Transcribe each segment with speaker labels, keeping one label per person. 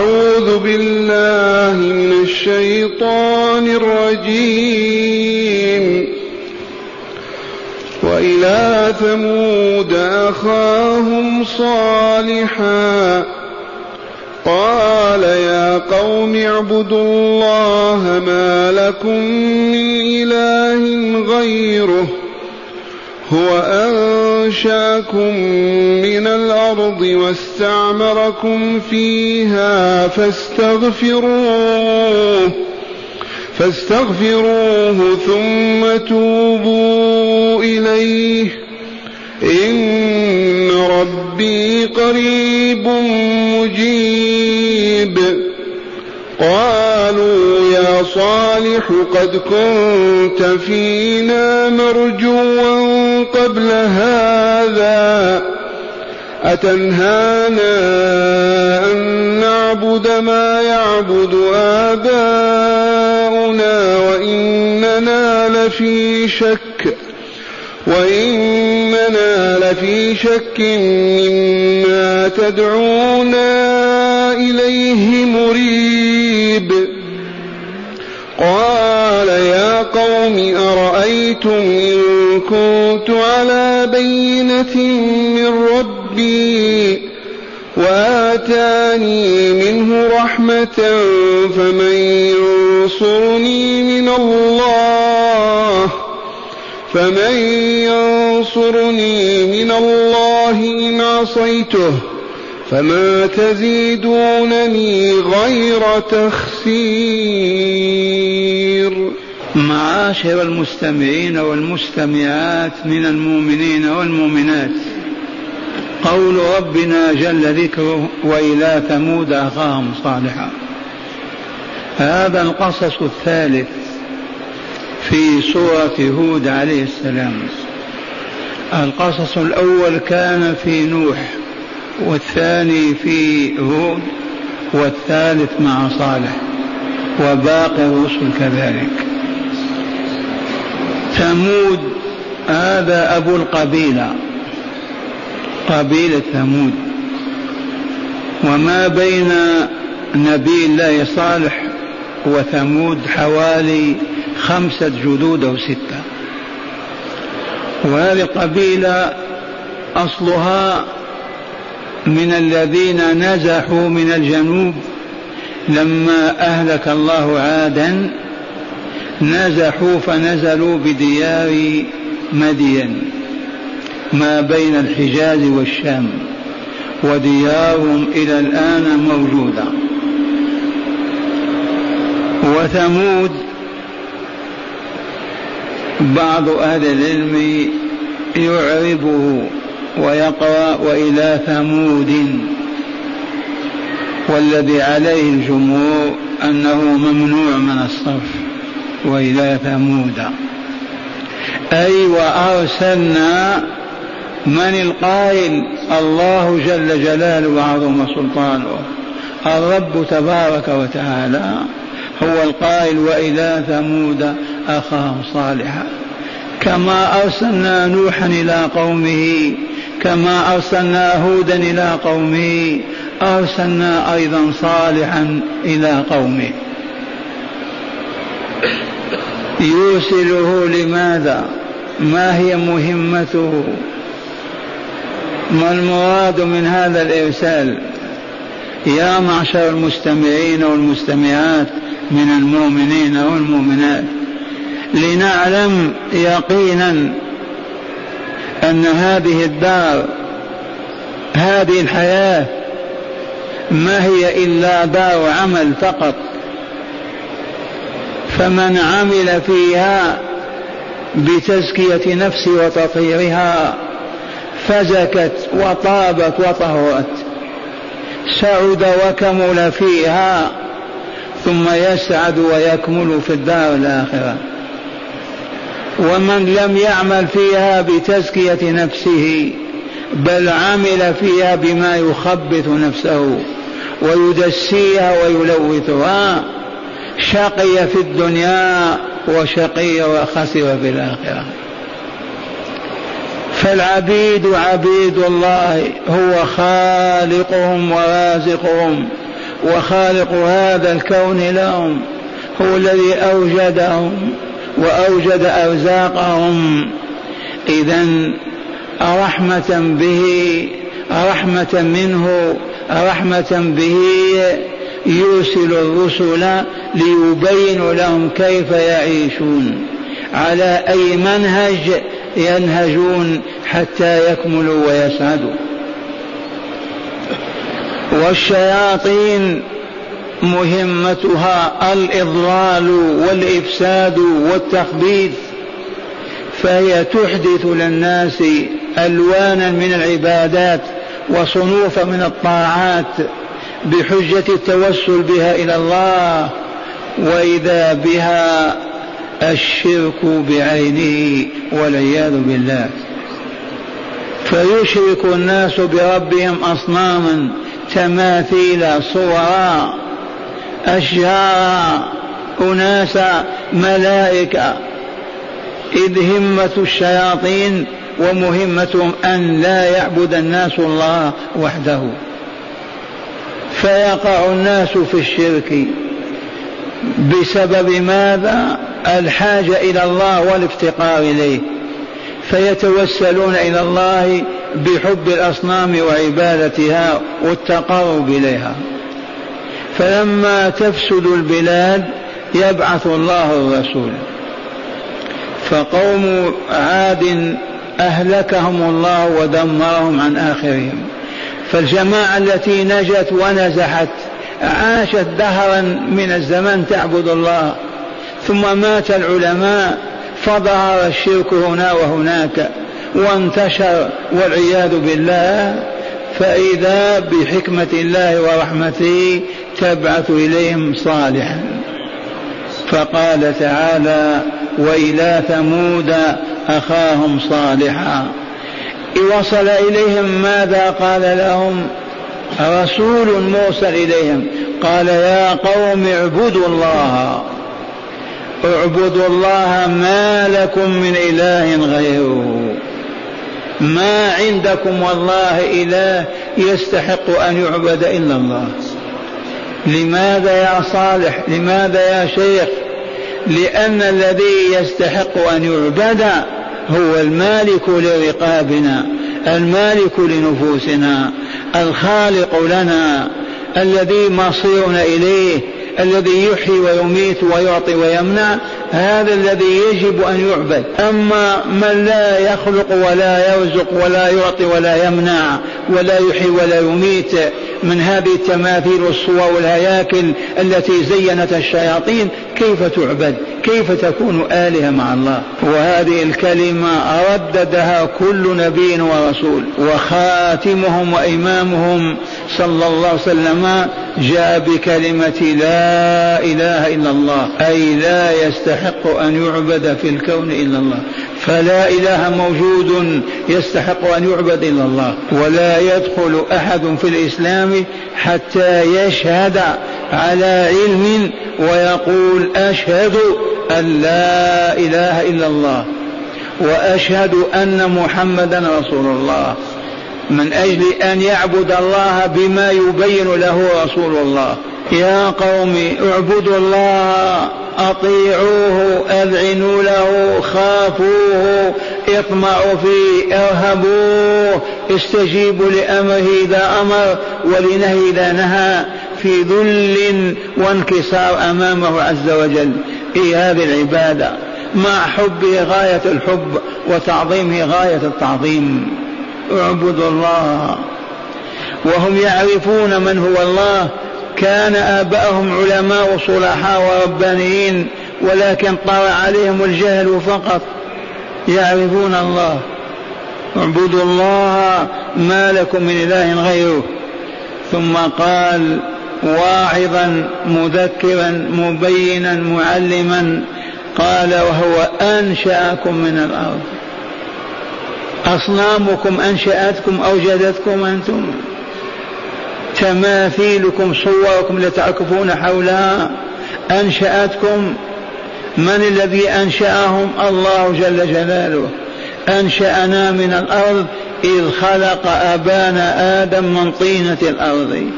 Speaker 1: أعوذ بالله من الشيطان الرجيم. وإلى ثمود أخاهم صالحا. قال يا قوم اعبدوا الله ما لكم من إله غيره. هو أنشأكم من الأرض واستعمركم فيها فاستغفروه فاستغفروه ثم توبوا إليه إن ربي قريب مجيب قالوا يا صالح قد كنت فينا مرجوا قبل هذا. أتنهانا أن نعبد ما يعبد آباؤنا وإننا لفي شك وإننا لفي شك مما تدعونا إليه مريب. قال يا قوم أرأيتم إن كنت على بينة من ربي وآتاني منه رحمة فمن ينصرني من الله فمن ينصرني من الله إن عصيته فما تزيدونني غير تخسير.
Speaker 2: معاشر المستمعين والمستمعات من المؤمنين والمؤمنات قول ربنا جل ذكره وإلى ثمود أخاهم صالحا. هذا القصص الثالث في سورة هود عليه السلام. القصص الأول كان في نوح والثاني في هود والثالث مع صالح وباقي الرسل كذلك. ثمود هذا أبو القبيلة قبيلة ثمود. وما بين نبي الله صالح وثمود حوالي خمسة جدود أو ستة. وهذه القبيلة أصلها من الذين نزحوا من الجنوب. لما أهلك الله عادا نزحوا فنزلوا بديار مدين ما بين الحجاز والشام وديارهم إلى الآن موجودة. وثمود بعض أهل العلم يعربه ويقرأ وإلى ثمود والذي عليه الجمهور أنه ممنوع من الصرف وإلى ثمود. أي وأرسلنا من القائل الله جل جلاله وعظم سلطانه الرب تبارك وتعالى. هو القائل وإلى ثمود أخاهم صالحا. كما أرسلنا نوحا إلى قومه كما أرسلنا هودا إلى قومه أرسلنا أيضا صالحا إلى قومه. يرسله لماذا؟ ما هي مهمته؟ ما المراد من هذا الإرسال؟ يا معشر المستمعين والمستمعات من المؤمنين والمؤمنات لنعلم يقينا أن هذه الدار هذه الحياة ما هي إلا دار عمل فقط فمن عمل فيها بتزكية نفسه وتطهيرها فزكت وطابت وطهرت. سعد وكمل فيها ثم يسعد ويكمل في الدار الآخرة. ومن لم يعمل فيها بتزكية نفسه بل عمل فيها بما يخبث نفسه ويدسيها ويلوثها شقي في الدنيا وشقي وخسر في الآخرة. فالعبيد عبيد الله هو خالقهم ورازقهم وخالق هذا الكون لهم هو الذي أوجدهم وأوجد أرزاقهم. إذا رحمة به رحمة منه رحمة به يرسل الرسل ليبين لهم كيف يعيشون. على أي منهج ينهجون حتى يكملوا ويسعدوا. والشياطين مهمتها الإضلال والإفساد والتخبيث فهي تحدث للناس ألوانا من العبادات وصنوفا من الطاعات بحجة التوسل بها إلى الله وإذا بها الشرك بعينه والعياذ بالله. فيشرك الناس بربهم أصناما تماثيل صورا أشجارا أناسا ملائكة. إذ همة الشياطين ومهمتهم أن لا يعبد الناس الله وحده. فيقع الناس في الشرك. بسبب ماذا؟ الحاجة إلى الله والافتقار إليه فيتوسلون إلى الله بحب الأصنام وعبادتها والتقرب إليها. فلما تفسد البلاد يبعث الله الرسول. فقوم عاد أهلكهم الله ودمرهم عن آخرهم. فالجماعة التي نجت ونزحت عاشت دهرا من الزمن تعبد الله ثم مات العلماء فظهر الشرك هنا وهناك وانتشر والعياذ بالله فإذا بحكمة الله ورحمته تبعث إليهم صالحا. فقال تعالى وإلى ثمود أخاهم صالحا. وصل إليهم ماذا قال لهم؟ رسول مرسل إليهم قال يا قوم اعبدوا الله. اعبدوا الله ما لكم من إله غيره. ما عندكم والله إله يستحق أن يعبد إلا الله. لماذا يا صالح؟ لماذا يا شيخ؟ لأن الذي يستحق أن يعبد هو المالك لرقابنا المالك لنفوسنا الخالق لنا الذي مصيرنا إليه الذي يحيي ويميت ويعطي ويمنع هذا الذي يجب أن يعبد. أما من لا يخلق ولا يرزق ولا يعطي ولا يمنع ولا يحيي ولا يميت من هذه التماثيل والصور والهياكل التي زينت الشياطين كيف تعبد؟ كيف تكون آلهة مع الله؟ وهذه الكلمة رددها كل نبي ورسول وخاتمهم وإمامهم صلى الله عليه وسلم جاء بكلمة لا إله إلا الله أي لا يستحق أن يعبد في الكون إلا الله. فلا إله موجود يستحق أن يعبد إلا الله ولا يدخل أحد في الإسلام حتى يشهد على علم ويقول أشهد أن لا إله إلا الله وأشهد أن محمدا رسول الله. من أجل أن يعبد الله بما يبين له رسول الله. يا قوم اعبدوا الله أطيعوه أذعنوا له خافوه اطمعوا فيه ارهبوه استجيبوا لأمره إذا أمر ولنهي إذا نهى في ذل وانكسار أمامه عز وجل. إيه هذه العبادة مع حبه غاية الحب وتعظيمه غاية التعظيم. اعبدوا الله وهم يعرفون من هو الله. كان آباؤهم علماء وصلحاء وربانيين ولكن طرأ عليهم الجهل فقط. يعرفون الله. اعبدوا الله ما لكم من إله غيره. ثم قال واعظا مذكرا مبينا معلما. قال وهو أنشأكم من الأرض. أصنامكم أنشأتكم أوجدتكم أنتم؟ تماثيلكم صوركم لتعكفون حولها. أنشأتكم. من الذي أنشأهم؟ الله جل جلاله. أنشأنا من الأرض إذ خلق أبانا آدم من طينة الأرض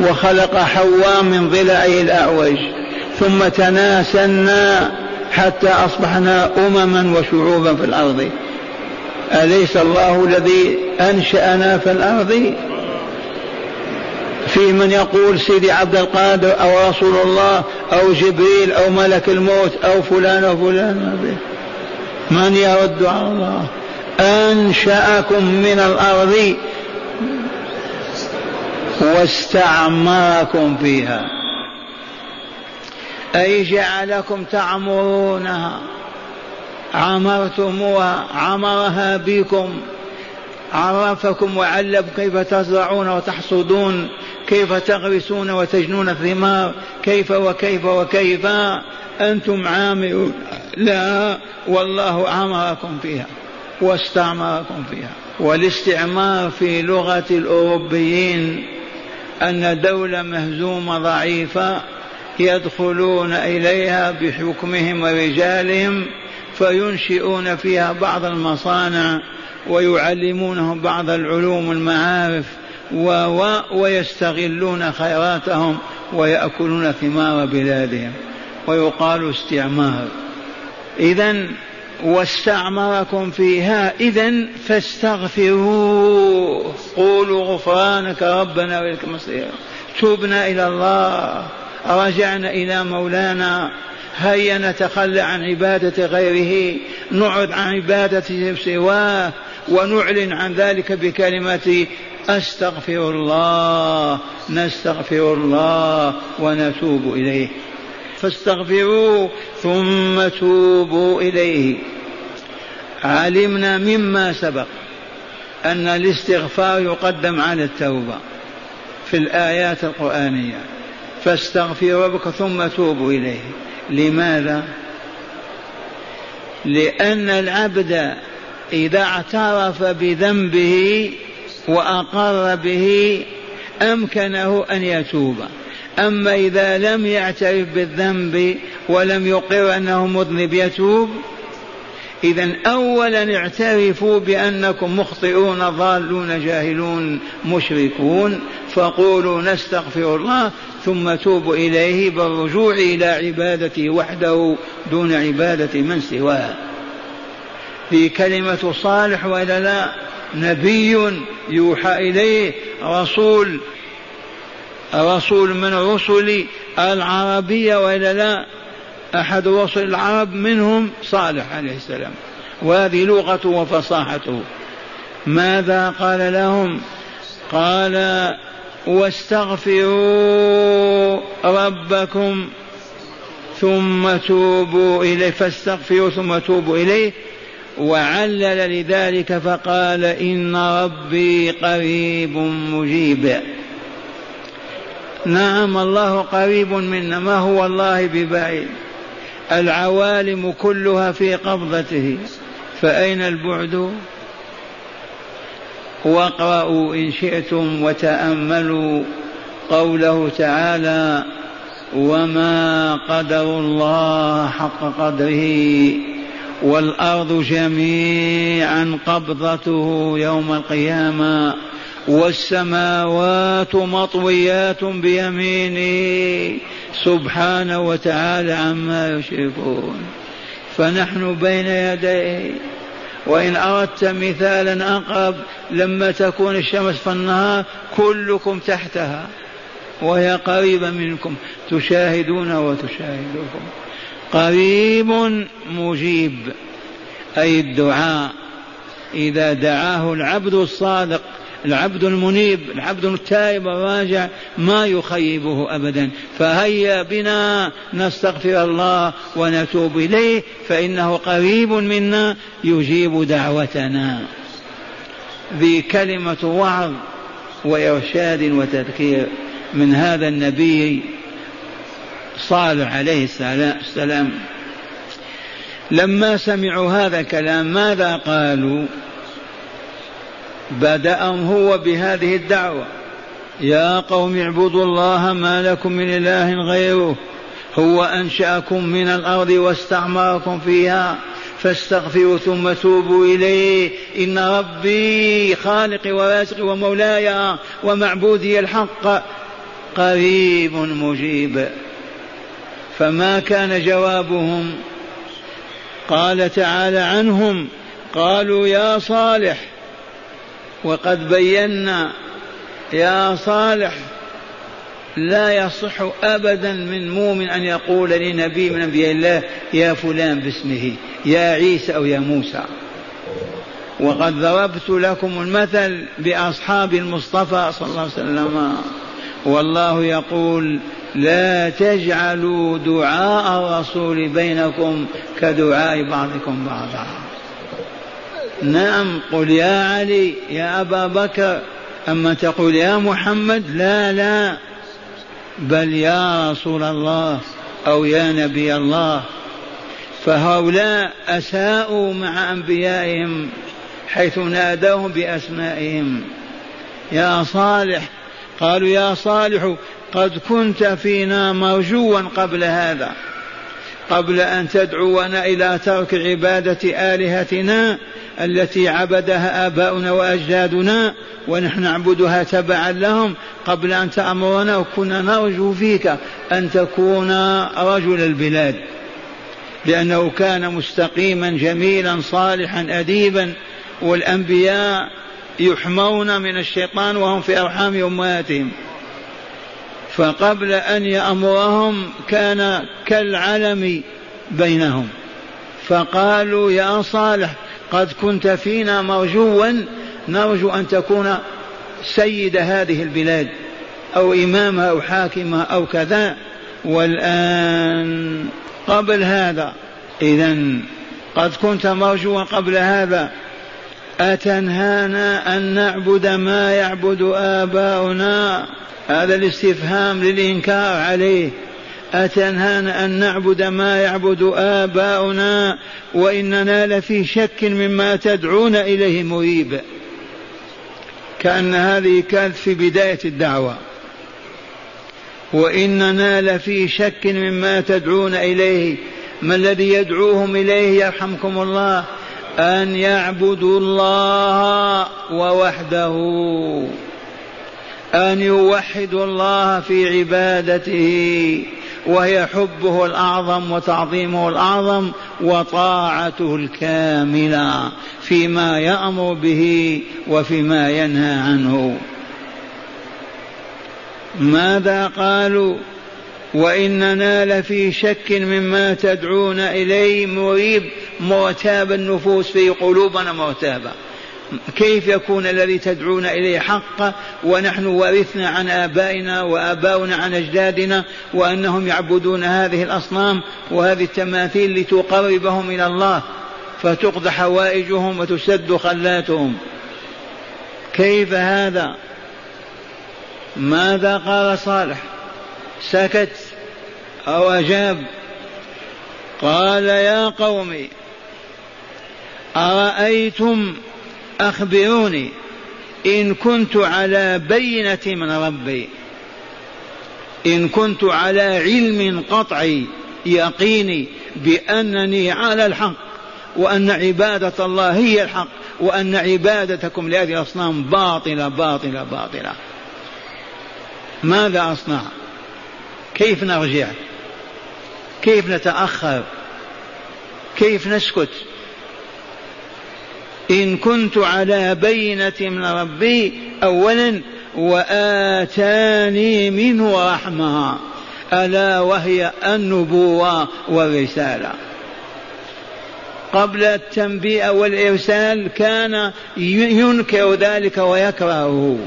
Speaker 2: وخلق حواء من ضلعه الأعوج ثم تناسلنا حتى أصبحنا أمما وشعوبا في الأرض. أليس الله الذي أنشأنا في الأرض؟ في من يقول سيدي عبد القادر أو رسول الله أو جبريل أو ملك الموت أو فلان أو فلان. من يرد على الله؟ أنشأكم من الأرض واستعمركم فيها. أي جعلكم تعمرونها؟ عمرتموها عمرها بكم. عرفكم وعلمكم كيف تزرعون وتحصدون كيف تغرسون وتجنون الثمار كيف وكيف وكيف. أنتم عاملون. لا والله عمركم فيها واستعمركم فيها. والاستعمار في لغة الأوروبيين أن دولة مهزومة ضعيفة يدخلون إليها بحكمهم ورجالهم. فينشئون فيها بعض المصانع ويعلمونهم بعض العلوم المعارف و و ويستغلون خيراتهم ويأكلون ثمار بلادهم ويقال استعمار. إذا واستعمركم فيها إذا فاستغفروا قولوا غفرانك ربنا وإليك المصير. تبنا إلى الله. رجعنا إلى مولانا. هيا نتخلى عن عبادة غيره نعد عن عبادة سواه ونعلن عن ذلك بكلمة أستغفر الله نستغفر الله ونتوب إليه. فاستغفروه ثم توبوا إليه. علمنا مما سبق أن الاستغفار يقدم على التوبة في الآيات القرآنية. فاستغفروا ربك ثم توبوا إليه. لماذا؟ لأن العبد إذا اعترف بذنبه وأقر به أمكنه أن يتوب أما إذا لم يعترف بالذنب ولم يقر أنه مذنب يتوب إذا أولا اعترفوا بأنكم مخطئون ضالون جاهلون مشركون فقولوا نستغفر الله ثم توبوا إليه بالرجوع إلى عبادته وحده دون عبادة من سواه في كلمة صالح وإلا لا؟ نبي يوحى إليه رسول رسول من رسل العربية وإلا لا؟ أحد رسل العرب منهم صالح عليه السلام. وهذه لغته وفصاحته. ماذا قال لهم؟ قال واستغفروا ربكم ثم توبوا إليه. فاستغفروا ثم توبوا إليه. وعلل لذلك فقال إن ربي قريب مجيب. نعم الله قريب منا. ما هو الله ببعيد؟ العوالم كلها في قبضته. فأين البعد؟ واقرأوا إن شئتم وتأملوا قوله تعالى وما قدر الله حق قدره والأرض جميعا قبضته يوم القيامة والسماوات مطويات بيمينه سبحانه وتعالى عما يشركون. فنحن بين يديه. وإن أردت مثالا أقرب لما تكون الشمس في النهار كلكم تحتها وهي قريبة منكم تشاهدون وتشاهدكم. قريب مجيب أي الدعاء إذا دعاه العبد الصادق العبد المنيب العبد التائب الراجع ما يخيبه ابدا. فهيا بنا نستغفر الله ونتوب إليه فإنه قريب منا يجيب دعوتنا. ذي كلمة وعظ وإرشاد وتذكير من هذا النبي صالح عليه السلام لما سمعوا هذا الكلام ماذا قالوا؟ بدأهم هو بهذه الدعوة. يا قوم اعبدوا الله ما لكم من إله غيره. هو أنشأكم من الأرض واستعمركم فيها. فاستغفروا ثم توبوا إليه. إن ربي خالقي ورازقي ومولاي ومعبودي الحق. قريب مجيب. فما كان جوابهم؟ قال تعالى عنهم. قالوا يا صالح وقد بينا يا صالح لا يصح أبدا من مؤمن أن يقول لنبي من أنبياء الله يا فلان باسمه يا عيسى أو يا موسى. وقد ضربت لكم المثل بأصحاب المصطفى صلى الله عليه وسلم. والله يقول لا تجعلوا دعاء الرسول بينكم كدعاء بعضكم بعضا. نعم قل يا علي يا أبا بكر. أما تقول يا محمد لا لا. بل يا رسول الله أو يا نبي الله. فهؤلاء أساءوا مع أنبيائهم حيث نادوهم بأسمائهم. يا صالح قالوا يا صالح قد كنت فينا مرجوا قبل هذا. قبل أن تدعونا إلى ترك عبادة آلهتنا التي عبدها آباؤنا وأجدادنا ونحن نعبدها تبعا لهم. قبل أن تأمرنا وكنا نرجو فيك أن تكون رجل البلاد. لأنه كان مستقيما جميلا صالحا اديبا. والأنبياء يحمون من الشيطان وهم في أرحام أمهاتهم. فقبل أن يأمرهم كان كالعلم بينهم. فقالوا يا صالح قد كنت فينا مرجوا نرجو أن تكون سيد هذه البلاد أو امامها أو حاكمها أو كذا. والآن قبل هذا اذا قد كنت مرجوا قبل هذا أتنهانا أن نعبد ما يعبد آباؤنا؟ هذا الاستفهام للإنكار عليه. أتنهانا أن نعبد ما يعبد آباؤنا؟ وإننا لفي شك مما تدعون إليه مريب. كأن هذه كانت في بداية الدعوة. وإننا لفي شك مما تدعون إليه. ما الذي يدعوهم إليه يرحمكم الله؟ أن يعبدوا الله ووحده أن يوحدوا الله في عبادته وهي حبه الأعظم وتعظيمه الأعظم وطاعته الكاملة فيما يأمر به وفيما ينهى عنه. ماذا قالوا؟ وإننا لفي شك مما تدعون إليه مريب مرتاب النفوس في قلوبنا مرتابة كيف يكون الذي تدعون إليه حق ونحن ورثنا عن آبائنا وآباؤنا عن أجدادنا وأنهم يعبدون هذه الأصنام وهذه التماثيل لتقربهم إلى الله فتقضى حوائجهم وتسد خلاتهم. كيف هذا؟ ماذا قال صالح؟ سكت أو أجاب قال يا قوم أرأيتم أخبروني إن كنت على بينة من ربي إن كنت على علم قطعي يقيني بأنني على الحق وأن عبادة الله هي الحق وأن عبادتكم لهذه الأصنام باطلة باطلة باطلة. ماذا أصنع؟ كيف نرجع؟ كيف نتأخر؟ كيف نسكت؟ إن كنت على بينة من ربي أولا وآتاني منه رحمة ألا وهي النبوة والرسالة. قبل التنبيه والإرسال كان ينكر ذلك ويكرهه.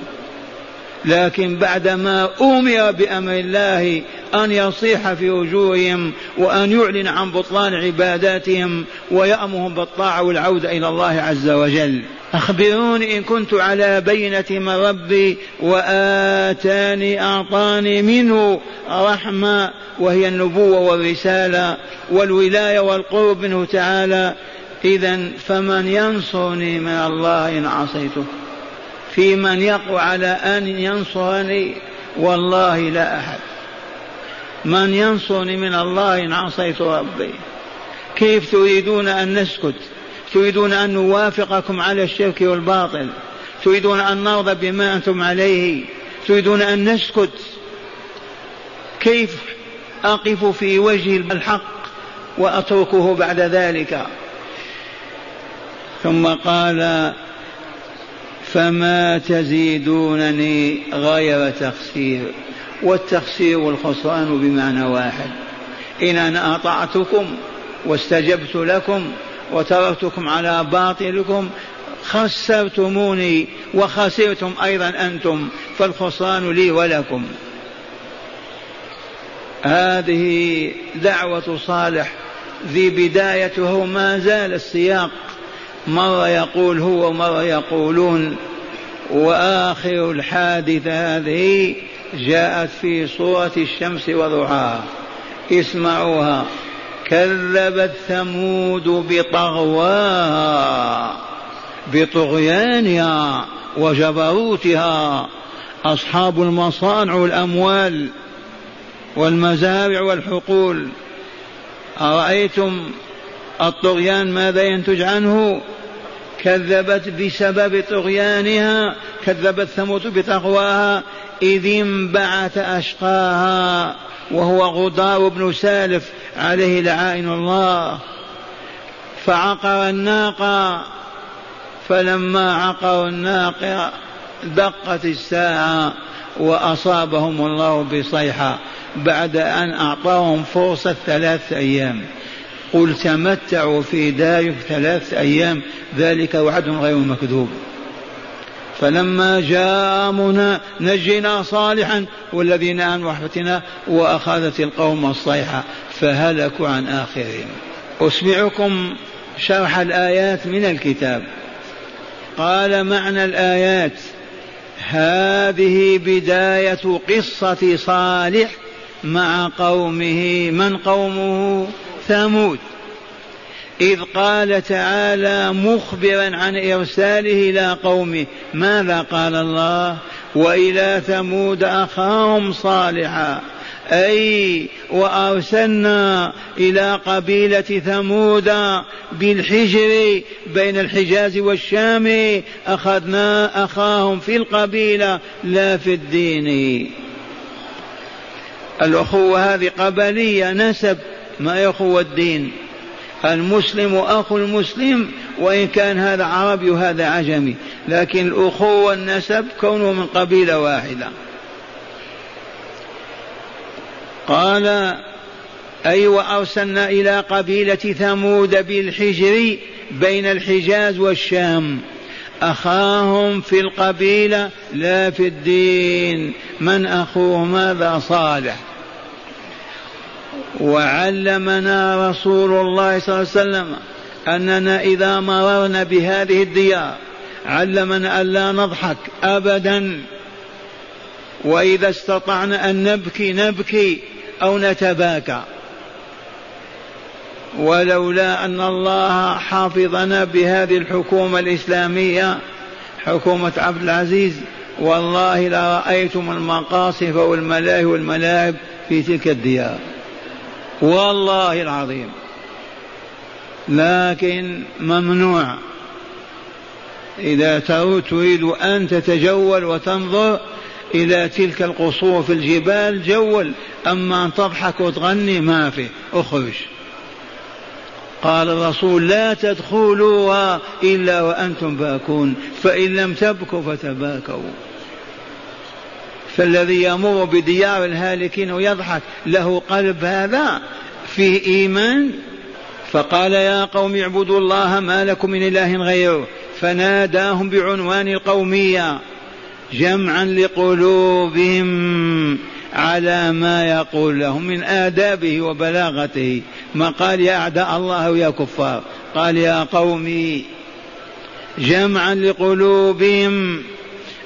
Speaker 2: لكن بعدما أمر بأمر الله أن يصيح في وجوههم وأن يعلن عن بطلان عباداتهم ويأمرهم بالطاعة والعودة إلى الله عز وجل. أخبروني إن كنت على بينة من ربي وآتاني أعطاني منه رحمة وهي النبوة والرسالة والولاية والقرب منه تعالى. إذا فمن ينصرني من الله إن عصيته. في من يقوى على أن ينصرني والله لا أحد. من ينصرني من الله إن عصيت ربي. كيف تريدون أن نسكت؟ تريدون أن نوافقكم على الشرك والباطل؟ تريدون أن نرضى بما أنتم عليه؟ تريدون أن نسكت؟ كيف أقف في وجه الحق وأتركه بعد ذلك؟ ثم قال فما تزيدونني غير تخسير والتخسير والخسران بمعنى واحد. إن أنا أطعتكم واستجبت لكم وتركتكم على باطلكم خسرتموني وخسرتم أيضا أنتم فالخسران لي ولكم. هذه دعوة صالح ذي بدايته ما زال السياق. مرة يقول هو ومرة يقولون وآخر الحادثة هذه جاءت في صورة الشمس وضحاها. اسمعوها. كذبت ثمود بطغواها بطغيانها وجبروتها. أصحاب المصانع والأموال والمزارع والحقول. أرأيتم الطغيان ماذا ينتج عنه؟ كذبت بسبب طغيانها كذبت ثمود بتقواها إذ انبعث أشقاها وهو غدار بن سالف عليه لعائن الله. فعقر الناقة فلما عقروا الناقة دقت الساعة وأصابهم الله بصيحة بعد أن أعطاهم فرصة ثلاث أيام. قل تمتعوا في دار ثلاث أيام ذلك وعد غير مكذوب. فلما جاء أمرنا نجينا صالحا والذين آمنوا رحمتنا وأخذت القوم الصيحة فهلكوا عن آخرهم أسمعكم شرح الآيات من الكتاب. قال معنى الآيات هذه بداية قصة صالح مع قومه من قومه؟ ثمود إذ قال تعالى مخبرا عن إرساله إلى قومه ماذا قال الله؟ وإلى ثمود أخاهم صالحا أي وأرسلنا إلى قبيلة ثمود بالحجر بين الحجاز والشام أخذنا أخاهم في القبيلة لا في الدين. الأخوة هذه قبلية نسب ما أخوة الدين؟ المسلم أخو المسلم وإن كان هذا عربي وهذا عجمي. لكن الأخوة النسب كونه من قبيلة واحدة. قال أي وأرسلنا إلى قبيلة ثمود بالحجر بين الحجاز والشام. أخاهم في القبيلة لا في الدين. من أخوه ماذا صالح. وعلمنا رسول الله صلى الله عليه وسلم أننا إذا مررنا بهذه الديار علمنا ألا نضحك أبدا. وإذا استطعنا أن نبكي نبكي أو نتباكى. ولولا أن الله حافظنا بهذه الحكومة الإسلامية حكومة عبد العزيز والله لرأيتم المقاصف والملاهي والملاعب في تلك الديار. والله العظيم. لكن ممنوع. إذا تريد أن تتجول وتنظر إلى تلك القصور في الجبال جول. أما أن تضحك وتغني ما في. أخرج. قال الرسول لا تدخلوها إلا وأنتم باكون. فإن لم تبكوا فتباكوا فالذي يمر بديار الهالكين ويضحك له قلب هذا فيه إيمان؟ فقال يا قوم اعبدوا الله ما لكم من إله غيره. فناداهم بعنوان القومية جمعا لقلوبهم على ما يقول لهم من آدابه وبلاغته. ما قال يا أعداء الله ويا كفار؟ قال يا قومي جمعا لقلوبهم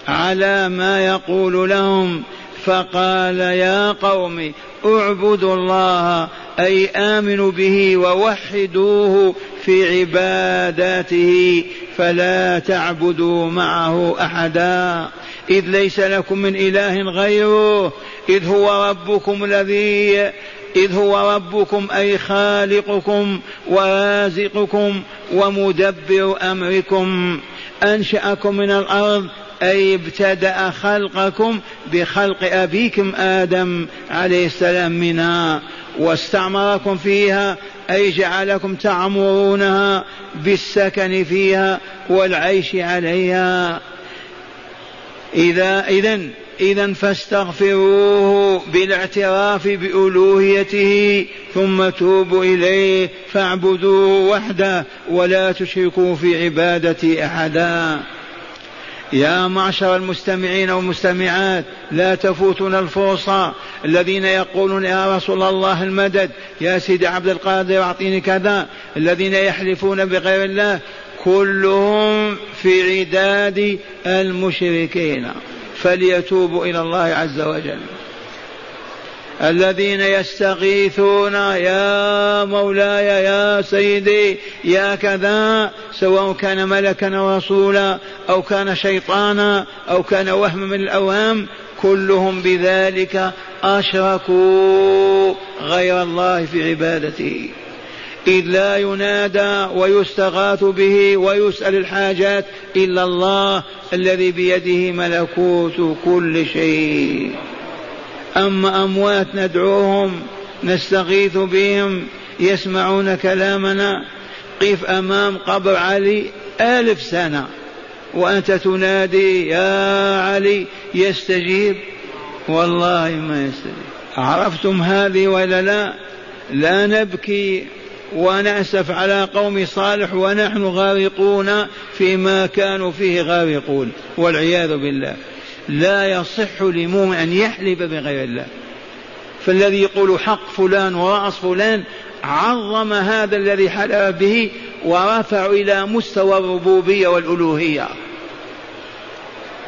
Speaker 2: على ما يقول لهم. فقال يا قوم اعبدوا الله أي آمنوا به ووحدوه في عباداته فلا تعبدوا معه أحدا. إذ ليس لكم من إله غيره إذ هو ربكم الذي إذ هو ربكم أي خالقكم ورازقكم ومدبر أمركم. أنشأكم من الأرض أي ابتدأ خلقكم بخلق أبيكم آدم عليه السلام منها واستعمركم فيها أي جعلكم تعمرونها بالسكن فيها والعيش عليها. إذا إذا إذا فاستغفروه بالاعتراف بألوهيته ثم توبوا إليه فاعبدوه وحده ولا تشركوا في عبادة أحدا. يا معشر المستمعين والمستمعات لا تفوتنا الفرصة الذين يقولون يا رسول الله المدد يا سيدي عبد القادر أعطيني كذا. الذين يحلفون بغير الله كلهم في عداد المشركين. فليتوبوا إلى الله عز وجل. الذين يستغيثون يا مولاي يا سيدي يا كذا سواء كان ملكا أو رسولا أو كان شيطانا أو كان وهم من الأوهام كلهم بذلك أشركوا غير الله في عبادته. إذ لا ينادى ويستغاث به ويسأل الحاجات إلا الله الذي بيده ملكوت كل شيء. أما أموات ندعوهم نستغيث بهم يسمعون كلامنا. قف أمام قبر علي ألف سنة. وأنت تنادي يا علي يستجيب. والله ما يستجيب. عرفتم هذه ولا لا؟ لا نبكي ونأسف على قوم صالح ونحن غارقون فيما كانوا فيه غارقون والعياذ بالله. لا يصح لمؤمن أن يحلف بغير الله. فالذي يقول حق فلان ورأس فلان عظم هذا الذي حلف به ورفع إلى مستوى الربوبية والألوهية.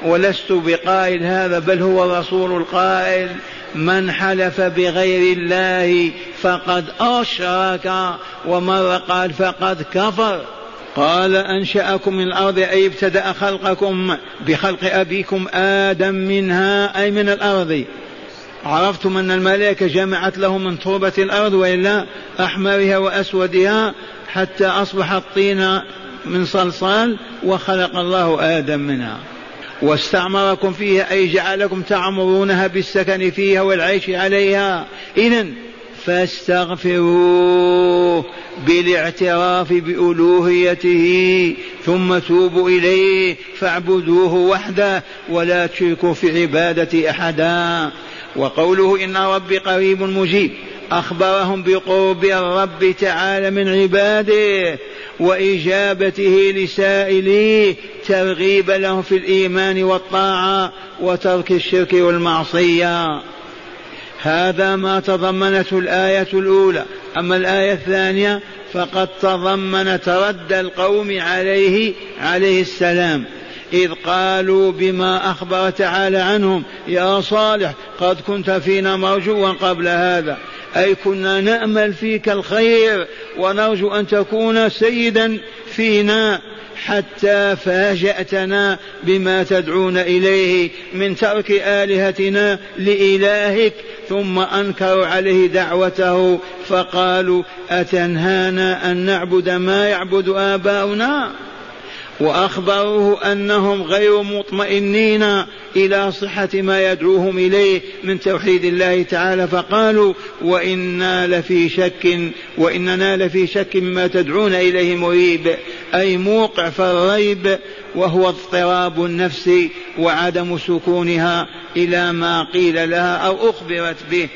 Speaker 2: ولست بقائل هذا بل هو الرسول القائل من حلف بغير الله فقد أشرك ومر قال فقد كفر. قال أنشأكم من الأرض أي ابتدأ خلقكم بخلق أبيكم آدم منها أي من الأرض. عرفتم أن الملائكة جمعت لهم من تربة الأرض وإلا أحمرها وأسودها حتى أصبح الطين من صلصال وخلق الله آدم منها. واستعمركم فيها أي جعلكم تعمرونها بالسكن فيها والعيش عليها. إذا فاستغفروه بالاعتراف بألوهيته ثم توبوا إليه فاعبدوه وحده ولا تشركوا في عبادة أحدا. وقوله إن ربي قريب مجيب أخبرهم بقرب الرب تعالى من عباده وإجابته لسائليه ترغيب لهم في الإيمان والطاعة وترك الشرك والمعصية. هذا ما تضمنته الآية الأولى. أما الآية الثانية فقد تضمنت رد القوم عليه عليه السلام. إذ قالوا بما أخبر تعالى عنهم يا صالح قد كنت فينا مرجوا قبل هذا. أي كنا نأمل فيك الخير ونرجو أن تكون سيدا فينا. حتى فاجأتنا بما تدعون إليه من ترك آلهتنا لإلهك ثم أنكروا عليه دعوته فقالوا أتنهانا أن نعبد ما يعبد آباؤنا؟ وأخبروه أنهم غير مطمئنين إلى صحة ما يدعوهم إليه من توحيد الله تعالى. فقالوا وإنا لفي شك وإننا لفي شك مما تدعون إليه مريب أي موقع في الريب وهو اضطراب النفس وعدم سكونها إلى ما قيل لها أو أخبرت به.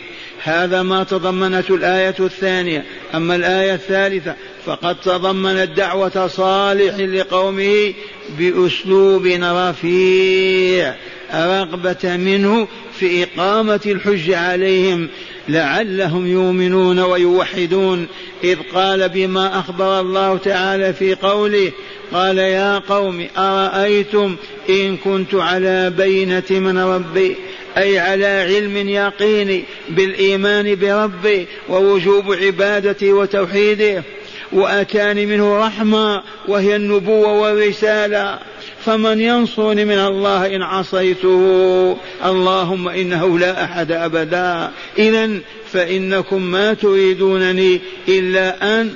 Speaker 2: هذا ما تضمنته الآية الثانية. أما الآية الثالثة فقد تضمنت دعوة صالح لقومه بأسلوب رفيع رغبة منه في إقامة الحج عليهم. لعلهم يؤمنون ويوحدون. إذ قال بما أخبر الله تعالى في قوله قال يا قوم أرأيتم إن كنت على بينة من ربي؟ أي على علم يقيني بالإيمان بربي ووجوب عبادته وتوحيده؟ وأتاني منه رحمة وهي النبوة والرسالة. فمن ينصرني من الله إن عصيته اللهم إنه لا أحد أبدا. إذا فإنكم ما تريدونني إلا أن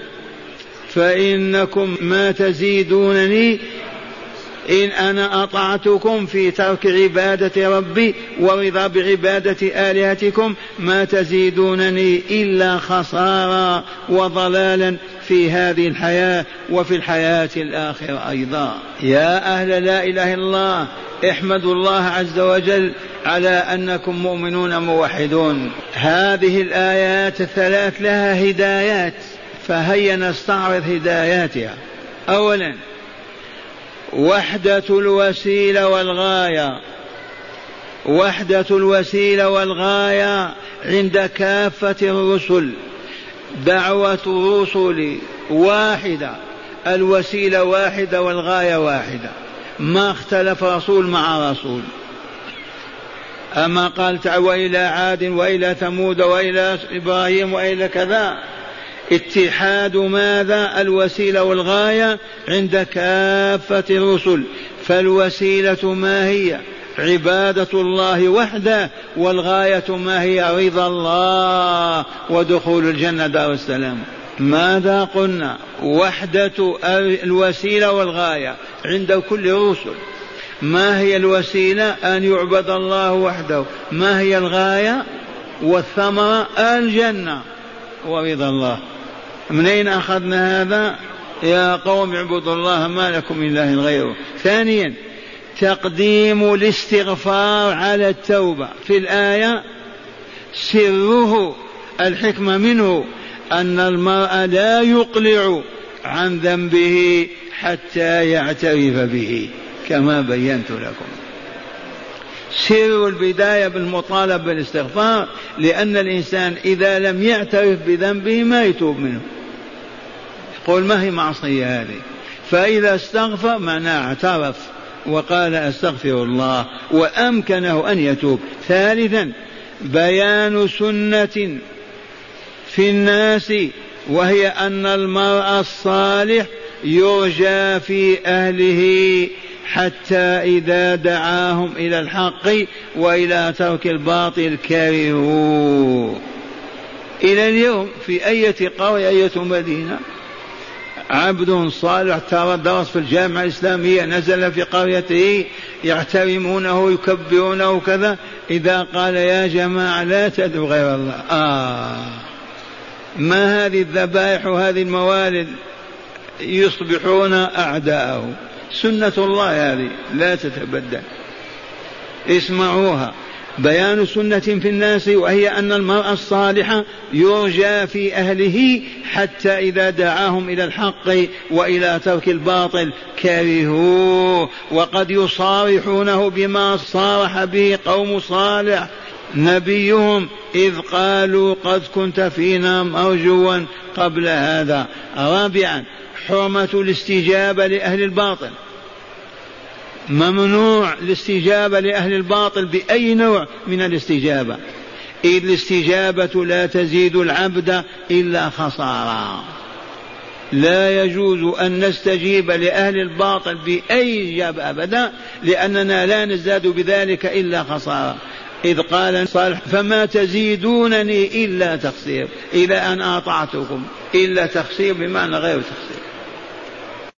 Speaker 2: فإنكم ما تزيدونني إن أنا أطعتكم في ترك عبادة ربي ورضا بعبادة آلهتكم ما تزيدونني إلا خسارا وضلالا في هذه الحياة وفي الحياة الآخرة أيضا. يا أهل لا إله إلا الله احمدوا الله عز وجل على أنكم مؤمنون موحدون. هذه الآيات الثلاث لها هدايات فهيا نستعرض هداياتها. أولا وحدة الوسيلة والغاية. وحدة الوسيلة والغاية عند كافة الرسل. دعوة الرسل واحدة. الوسيلة واحدة والغاية واحدة. ما اختلف رسول مع رسول. أما قال وإلى عاد وإلى ثمود وإلى إبراهيم وإلى كذا. اتحاد ماذا؟ الوسيلة والغاية عند كافة الرسل. فالوسيلة ما هي؟ عبادة الله وحده والغاية ما هي؟ رضا الله ودخول الجنة دار السلام. ماذا قلنا؟ وحدة الوسيلة والغاية عند كل الرسل ما هي الوسيلة؟ أن يعبد الله وحده. ما هي الغاية؟ والثمرة الجنة. ورضا الله. من أين أخذنا هذا؟ يا قوم اعبدوا الله ما لكم من إله غيره. ثانيا تقديم الاستغفار على التوبة. في الآية سره الحكمة منه أن المرء لا يقلع عن ذنبه حتى يعترف به كما بينت لكم. سر البداية بالمطالبة بالاستغفار لأن الإنسان إذا لم يعترف بذنبه ما يتوب منه. يقول ما هي معصية هذه؟ فإذا استغفر معناه اعترف وقال أستغفر الله وأمكنه أن يتوب. ثالثا بيان سنة في الناس وهي أن المرء الصالح يرجى في أهله. حتى إذا دعاهم إلى الحق وإلى ترك الباطل كرهوه إلى اليوم في أية قرية أية مدينة عبد صالح ترى درس في الجامعة الإسلامية نزل في قريته يحترمونه يكبرونه كذا إذا قال يا جماعة لا تدعوا غير الله. آه. ما هذه الذبائح وهذه الموالد؟ يصبحون أعداءه. سنة الله هذه لا تتبدل. اسمعوها. بيان سنة في الناس وهي أن المرأة الصالحة يرجى في أهله حتى إذا دعاهم إلى الحق وإلى ترك الباطل. كرهوه. وقد يصارحونه بما صارح به قوم صالح. نبيهم إذ قالوا قد كنت فينا مرجوا قبل هذا. رابعا حرمة الاستجابة لأهل الباطل. ممنوع الاستجابة لأهل الباطل بأي نوع من الاستجابة. إذ الاستجابة لا تزيد العبد إلا خسارة. لا يجوز أن نستجيب لأهل الباطل بأي إجابة أبدا لأننا لا نزداد بذلك إلا خسارة. إذ قال صالح فما تزيدونني إلا تخسير. إلى أن أطعتكم إلا تخسير بمعنى غير تخسير.